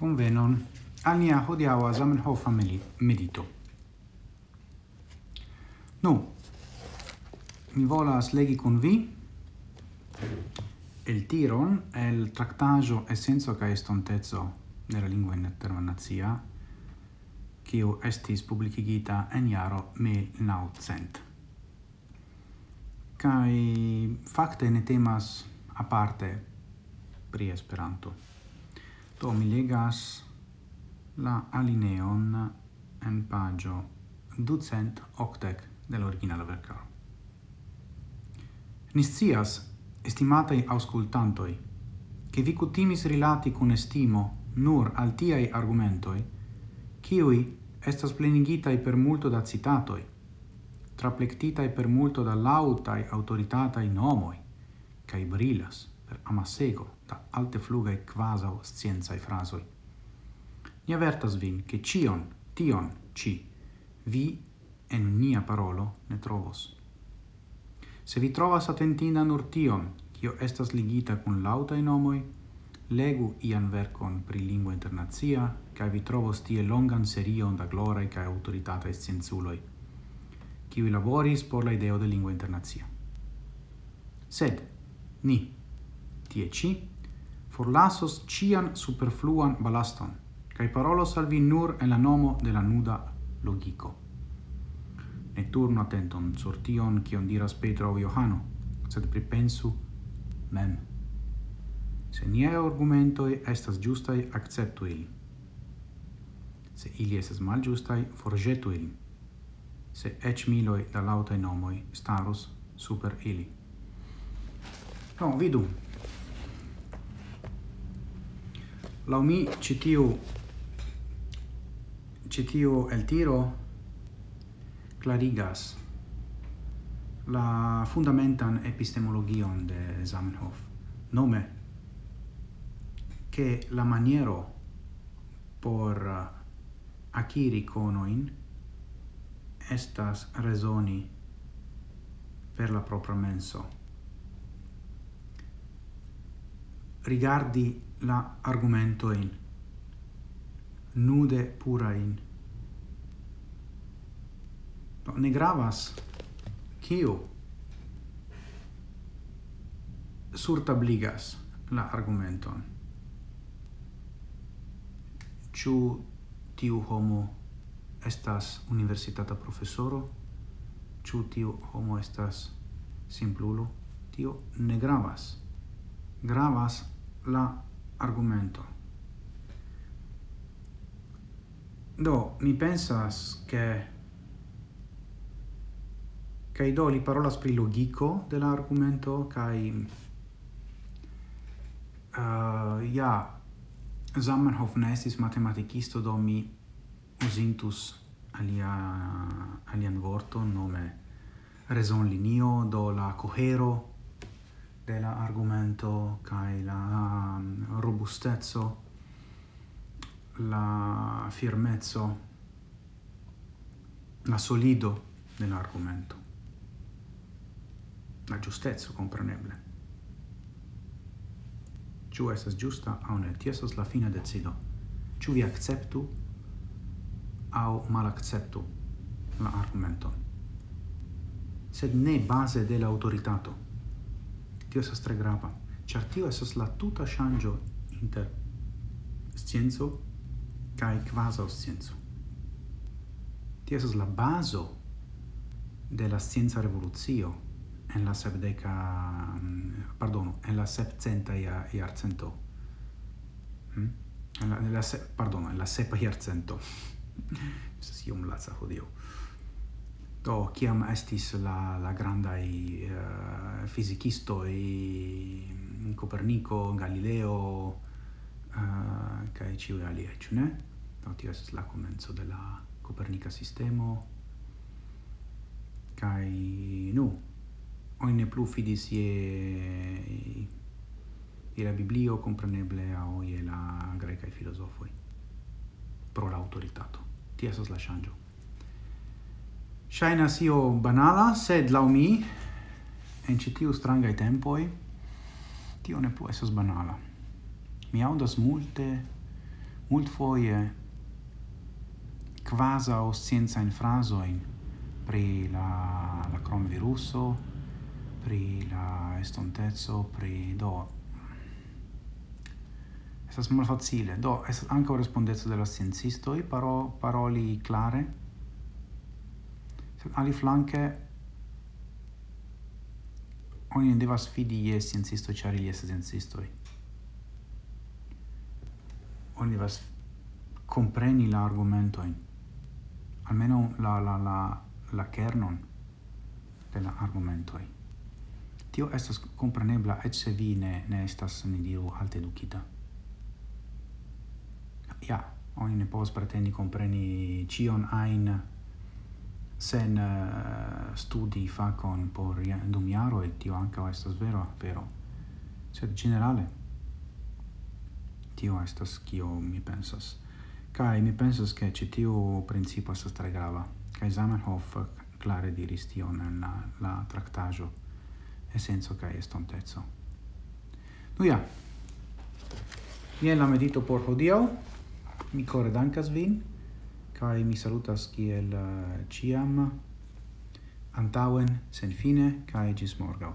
Bonvenon al nia hodiaŭa Zamenhofa medito. Nu, mi volas legi kun vi el tiron el tractajo essenzo ca estontezzo nella lingua internazia kiu estis publikigita en jaro 1900. Kai fakte ne temas aparte pri Esperanto. Do mi legas la alineon en pagio ducent octec del l'originala vercaro. Niscias, estimatei auscultantoi, che vi cutimis rilati cun estimo nur al tiai argumentoi, ciui estas plenigitai per multo da citatoi, traplectitai per multo da lautai autoritatai nomoi, cae brilas per amasego da alte flugae quasau scienzae frasoi. Ni avertas vin che cion, tion, ci, vi en nia parolo ne trovos. Se vi trovas attentinda nur tion, cio estas ligita cun lautai nomoi, legu ian vercon pri lingua internazia, ca vi trovos tie longan serion da glorae ca autoritatae scienzuloi, kiwi laboris por la ideo de lingua internazia. Sed, ni, tie ci, forlasos cian superfluan balaston, cae parolos al vi nur en la nomo de la nuda logico. Ne turno attenton sur tion cion diras Petro o Johano, sed pripensu mem. Se nie argumentoi estas giustai, acceptu ili. Se ili estas mal giustai, forgetu ili. Se ec miloi da lautai nomoi starus super ili. No, vidu, Lau mi citiu citiu el tiro clarigas la fundamentan epistemologion de Zamenhof, nome che la maniero por uh, aciri conoin estas resoni per la propria menso. rigardi la argumento in. Nude pura in. No, ne gravas. Kio? Surtabligas la argumenton. Ĉu tiu homo estas universitata profesoro? Ĉu tiu homo estas simplulo? Tio ne gravas. Gravas la argumento. Do, mi pensas che kai do li parola spri logico de la argumento kai uh, ja Zamenhof nestis matematikisto do mi usintus alia alian vorto nome rezon linio do la cohero de la argumento kai la um, robustezzo la firmezzo la solido dell'argomento la giustezzo compreneble Ciu estas giusta au ne, ti la fine decido. Ciu vi acceptu au malacceptu la argumenton. Sed ne base de la. Tio estas tre grava, ĉar tio estas la tuta ŝanĝo inter scienco kaj kvazaŭ scienco. Tio estas la bazo de la scienca revolucio en la sepdeca mm, pardono, en la sepcenta jarcento. Hm? Mm? En la, en la se, pardono, en la sepa jarcento. si um laca hodiaŭ. Do, kiam estis la, la i uh, i Copernico, Galileo, eh, uh, ci ciui ali ciu ne? Do, tio estis la comenzo de la Copernica sistemo, kai nu, oine plu fidis je i la Biblio, compreneble, a oi la grecae filosofoi, pro l'autoritato autoritato. Tia esas la changio Shaina sio banala, sed lau mi, en citiu strangai tempoi, tio ne può essas banala. Mi audas multe, mult foie, quasi o scienza in frasoin, pri la, la crom viruso, pri la estontezzo, pri do. Estas mal facile, do, es anche o respondezzo della i paro, paroli clare, ali flanke oni ne devas fidi je sciencisto ĉar ili estas sciencistoj. Oni devas compreni la argumentojn almeno la, la, la, la kernon de la argumentoj Tio estas comprenebla, et se vi ne, ne estas, ni diru, alte edukita Ja, oni ne povas pretendi compreni cion ajn sen uh, studi facon por dum iaro et tio anca estas vero vero. Sed generale tio estas kio mi pensas. Kai mi pensas ke ĉi tio principo estas tre grava. Kai Zamenhof klare diris tion en la, la traktaĵo esenco kai estontezo nu ja. Jen la medito por hodiaŭ. Mi kore dankas vin kai mi salutas kiel uh, ciam antauen sen fine kai gis morgau